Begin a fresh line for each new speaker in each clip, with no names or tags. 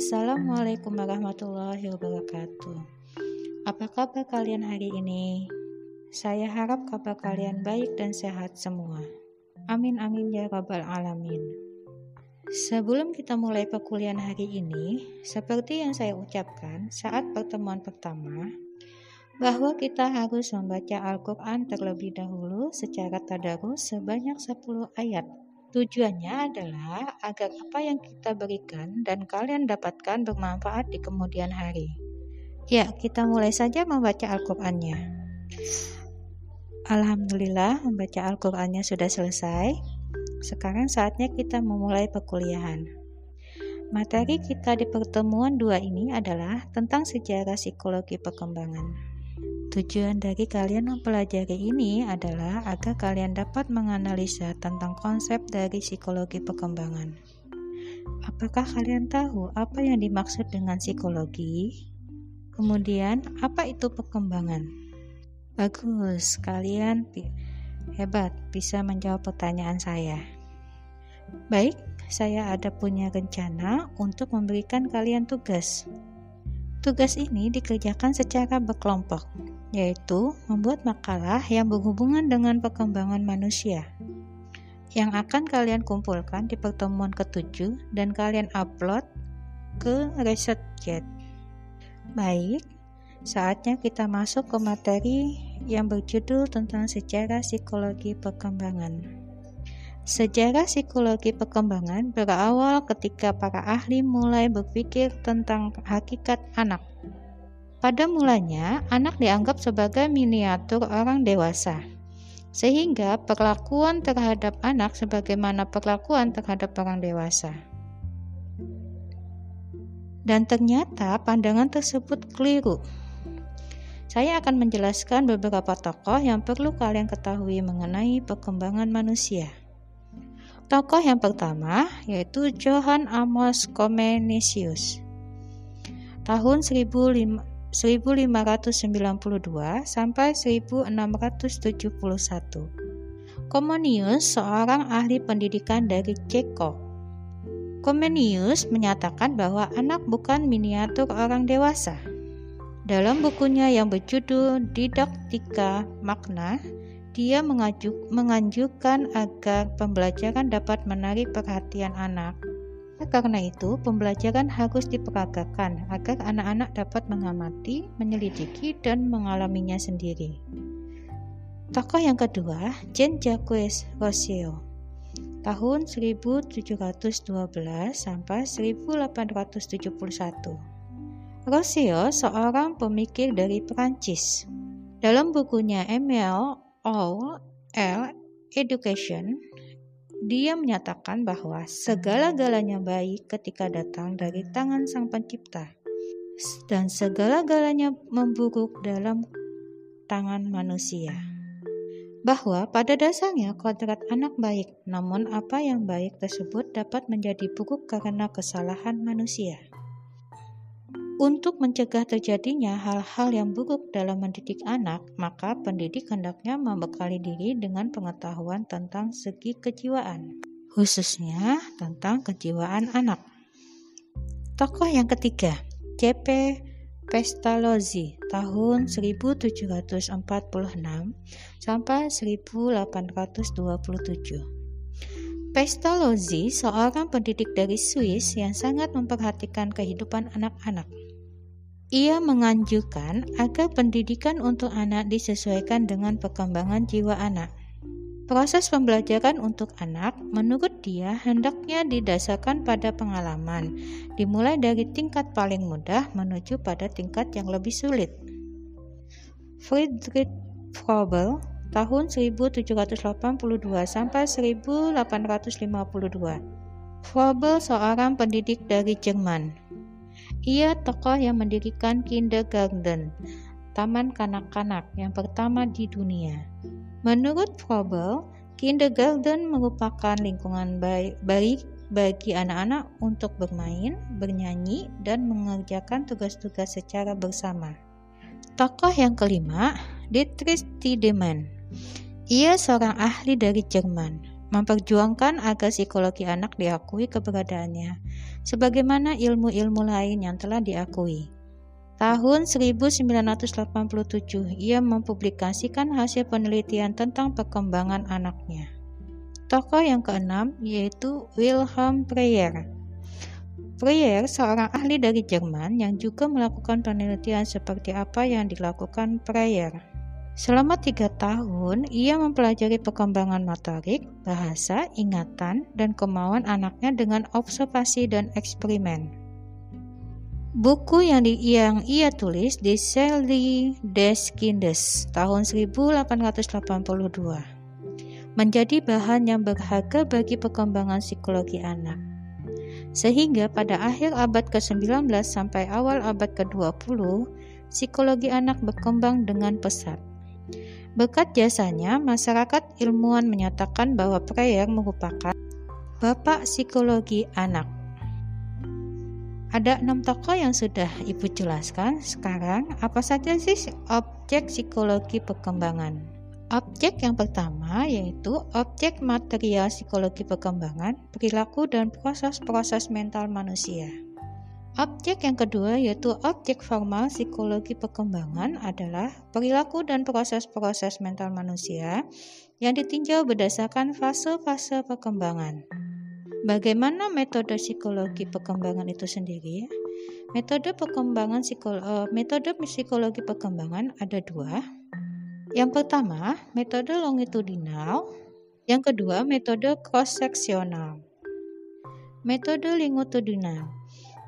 Assalamualaikum warahmatullahi wabarakatuh. Apa kabar kalian hari ini? Saya harap kabar kalian baik dan sehat semua. Amin amin ya rabbal alamin. Sebelum kita mulai perkuliahan hari ini, seperti yang saya ucapkan saat pertemuan pertama, bahwa kita harus membaca Al-Quran terlebih dahulu secara tadarus sebanyak 10 ayat Tujuannya adalah agar apa yang kita berikan dan kalian dapatkan bermanfaat di kemudian hari. Ya, kita mulai saja membaca Al-Qur'annya. Alhamdulillah, membaca Al-Qur'annya sudah selesai. Sekarang saatnya kita memulai perkuliahan. Materi kita di pertemuan dua ini adalah tentang sejarah psikologi perkembangan. Tujuan dari kalian mempelajari ini adalah agar kalian dapat menganalisa tentang konsep dari psikologi perkembangan. Apakah kalian tahu apa yang dimaksud dengan psikologi? Kemudian, apa itu perkembangan? Bagus, kalian hebat bisa menjawab pertanyaan saya. Baik, saya ada punya rencana untuk memberikan kalian tugas. Tugas ini dikerjakan secara berkelompok yaitu membuat makalah yang berhubungan dengan perkembangan manusia yang akan kalian kumpulkan di pertemuan ketujuh dan kalian upload ke ResearchGate. Baik, saatnya kita masuk ke materi yang berjudul tentang sejarah psikologi perkembangan. Sejarah psikologi perkembangan berawal ketika para ahli mulai berpikir tentang hakikat anak pada mulanya, anak dianggap sebagai miniatur orang dewasa, sehingga perlakuan terhadap anak sebagaimana perlakuan terhadap orang dewasa. Dan ternyata pandangan tersebut keliru. Saya akan menjelaskan beberapa tokoh yang perlu kalian ketahui mengenai perkembangan manusia. Tokoh yang pertama yaitu Johann Amos Comenius. Tahun 1500 1592 sampai 1671. Komenius seorang ahli pendidikan dari Ceko. Komenius menyatakan bahwa anak bukan miniatur orang dewasa. Dalam bukunya yang berjudul Didaktika Makna, dia mengajuk, menganjurkan agar pembelajaran dapat menarik perhatian anak karena itu, pembelajaran harus diperagakan agar anak-anak dapat mengamati, menyelidiki, dan mengalaminya sendiri. Tokoh yang kedua, Jean Jacques Rousseau. Tahun 1712 sampai 1871. Rousseau seorang pemikir dari Perancis. Dalam bukunya Emile All L Education, dia menyatakan bahwa segala-galanya baik ketika datang dari tangan Sang Pencipta, dan segala-galanya memburuk dalam tangan manusia. Bahwa pada dasarnya kodrat anak baik, namun apa yang baik tersebut dapat menjadi buruk karena kesalahan manusia. Untuk mencegah terjadinya hal-hal yang buruk dalam mendidik anak, maka pendidik hendaknya membekali diri dengan pengetahuan tentang segi kejiwaan, khususnya tentang kejiwaan anak. Tokoh yang ketiga, C.P. Pestalozzi tahun 1746 sampai 1827. Pestalozzi seorang pendidik dari Swiss yang sangat memperhatikan kehidupan anak-anak. Ia menganjurkan agar pendidikan untuk anak disesuaikan dengan perkembangan jiwa anak. Proses pembelajaran untuk anak, menurut dia, hendaknya didasarkan pada pengalaman, dimulai dari tingkat paling mudah menuju pada tingkat yang lebih sulit. Friedrich Froebel tahun 1782 sampai 1852. Froebel seorang pendidik dari Jerman. Ia tokoh yang mendirikan kindergarten, taman kanak-kanak yang pertama di dunia. Menurut Froebel, kindergarten merupakan lingkungan baik bagi anak-anak untuk bermain, bernyanyi, dan mengerjakan tugas-tugas secara bersama. Tokoh yang kelima, Dietrich Tiedemann. Ia seorang ahli dari Jerman. Memperjuangkan agar psikologi anak diakui keberadaannya, sebagaimana ilmu-ilmu lain yang telah diakui. Tahun 1987, ia mempublikasikan hasil penelitian tentang perkembangan anaknya. Tokoh yang keenam yaitu Wilhelm Preyer. Preyer seorang ahli dari Jerman yang juga melakukan penelitian seperti apa yang dilakukan Preyer. Selama tiga tahun, ia mempelajari perkembangan motorik, bahasa, ingatan, dan kemauan anaknya dengan observasi dan eksperimen. Buku yang, di, yang ia tulis di Sally des Kindes tahun 1882 menjadi bahan yang berharga bagi perkembangan psikologi anak. Sehingga pada akhir abad ke-19 sampai awal abad ke-20, psikologi anak berkembang dengan pesat. Berkat jasanya, masyarakat ilmuwan menyatakan bahwa Preyer merupakan bapak psikologi anak. Ada enam tokoh yang sudah Ibu jelaskan. Sekarang, apa saja sih objek psikologi perkembangan? Objek yang pertama yaitu objek material psikologi perkembangan, perilaku dan proses-proses mental manusia. Objek yang kedua yaitu objek formal psikologi perkembangan adalah perilaku dan proses-proses mental manusia yang ditinjau berdasarkan fase-fase perkembangan. Bagaimana metode psikologi perkembangan itu sendiri? Metode perkembangan eh, metode psikologi perkembangan ada dua. Yang pertama, metode longitudinal. Yang kedua, metode cross seksional. Metode longitudinal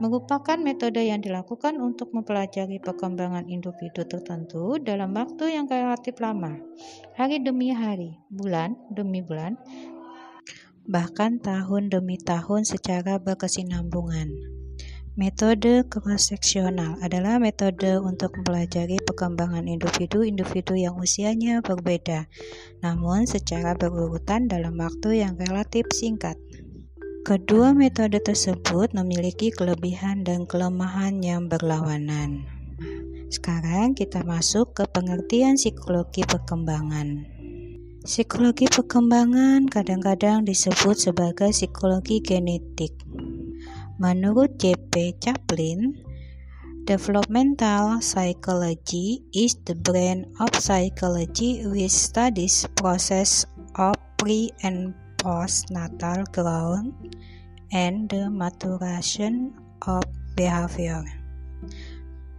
merupakan metode yang dilakukan untuk mempelajari perkembangan individu tertentu dalam waktu yang relatif lama, hari demi hari, bulan demi bulan, bahkan tahun demi tahun secara berkesinambungan. Metode cross-seksional adalah metode untuk mempelajari perkembangan individu-individu yang usianya berbeda, namun secara berurutan dalam waktu yang relatif singkat. Kedua metode tersebut memiliki kelebihan dan kelemahan yang berlawanan. Sekarang kita masuk ke pengertian psikologi perkembangan. Psikologi perkembangan kadang-kadang disebut sebagai psikologi genetik. Menurut J.P. Chaplin, developmental psychology is the brain of psychology which studies process of pre and postnatal growth and the maturation of behavior.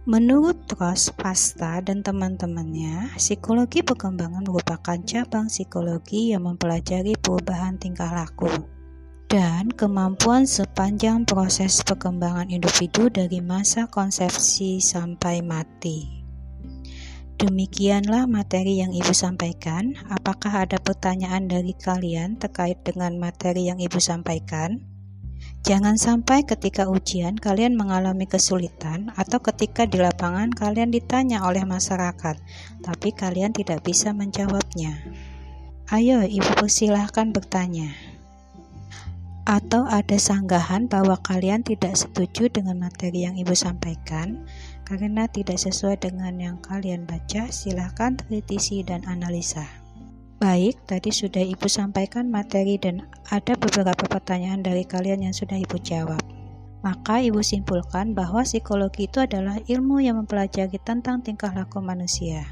Menurut Ross Pasta dan teman-temannya, psikologi perkembangan merupakan cabang psikologi yang mempelajari perubahan tingkah laku dan kemampuan sepanjang proses perkembangan individu dari masa konsepsi sampai mati. Demikianlah materi yang Ibu sampaikan. Apakah ada pertanyaan dari kalian terkait dengan materi yang Ibu sampaikan? Jangan sampai ketika ujian kalian mengalami kesulitan atau ketika di lapangan kalian ditanya oleh masyarakat, tapi kalian tidak bisa menjawabnya. Ayo, ibu persilahkan bertanya. Atau ada sanggahan bahwa kalian tidak setuju dengan materi yang ibu sampaikan karena tidak sesuai dengan yang kalian baca, silahkan kritisi dan analisa. Baik, tadi sudah Ibu sampaikan materi dan ada beberapa pertanyaan dari kalian yang sudah Ibu jawab. Maka Ibu simpulkan bahwa psikologi itu adalah ilmu yang mempelajari tentang tingkah laku manusia.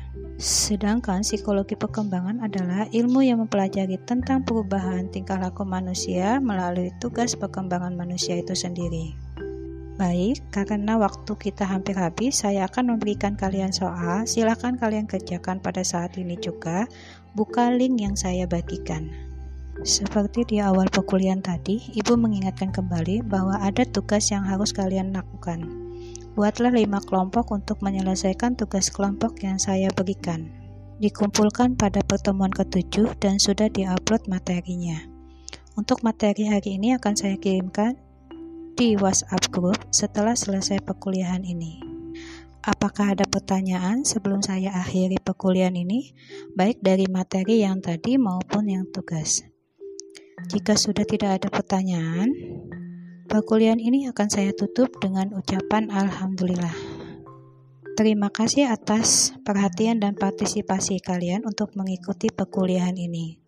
Sedangkan psikologi perkembangan adalah ilmu yang mempelajari tentang perubahan tingkah laku manusia melalui tugas perkembangan manusia itu sendiri. Baik, karena waktu kita hampir habis, saya akan memberikan kalian soal. Silakan kalian kerjakan pada saat ini juga. Buka link yang saya bagikan. Seperti di awal perkuliahan tadi, Ibu mengingatkan kembali bahwa ada tugas yang harus kalian lakukan. Buatlah lima kelompok untuk menyelesaikan tugas kelompok yang saya berikan. Dikumpulkan pada pertemuan ketujuh dan sudah diupload materinya. Untuk materi hari ini akan saya kirimkan di WhatsApp group setelah selesai perkuliahan ini. Apakah ada pertanyaan sebelum saya akhiri perkuliahan ini, baik dari materi yang tadi maupun yang tugas? Jika sudah tidak ada pertanyaan, perkuliahan ini akan saya tutup dengan ucapan Alhamdulillah. Terima kasih atas perhatian dan partisipasi kalian untuk mengikuti perkuliahan ini.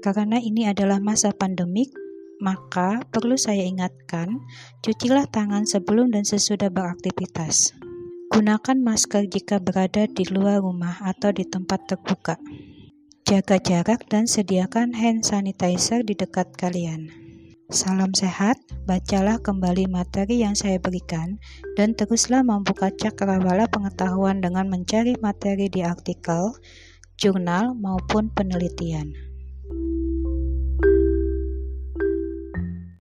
Karena ini adalah masa pandemik, maka perlu saya ingatkan, cucilah tangan sebelum dan sesudah beraktivitas. Gunakan masker jika berada di luar rumah atau di tempat terbuka. Jaga jarak dan sediakan hand sanitizer di dekat kalian. Salam sehat, bacalah kembali materi yang saya berikan, dan teruslah membuka cakrawala pengetahuan dengan mencari materi di artikel, jurnal, maupun penelitian.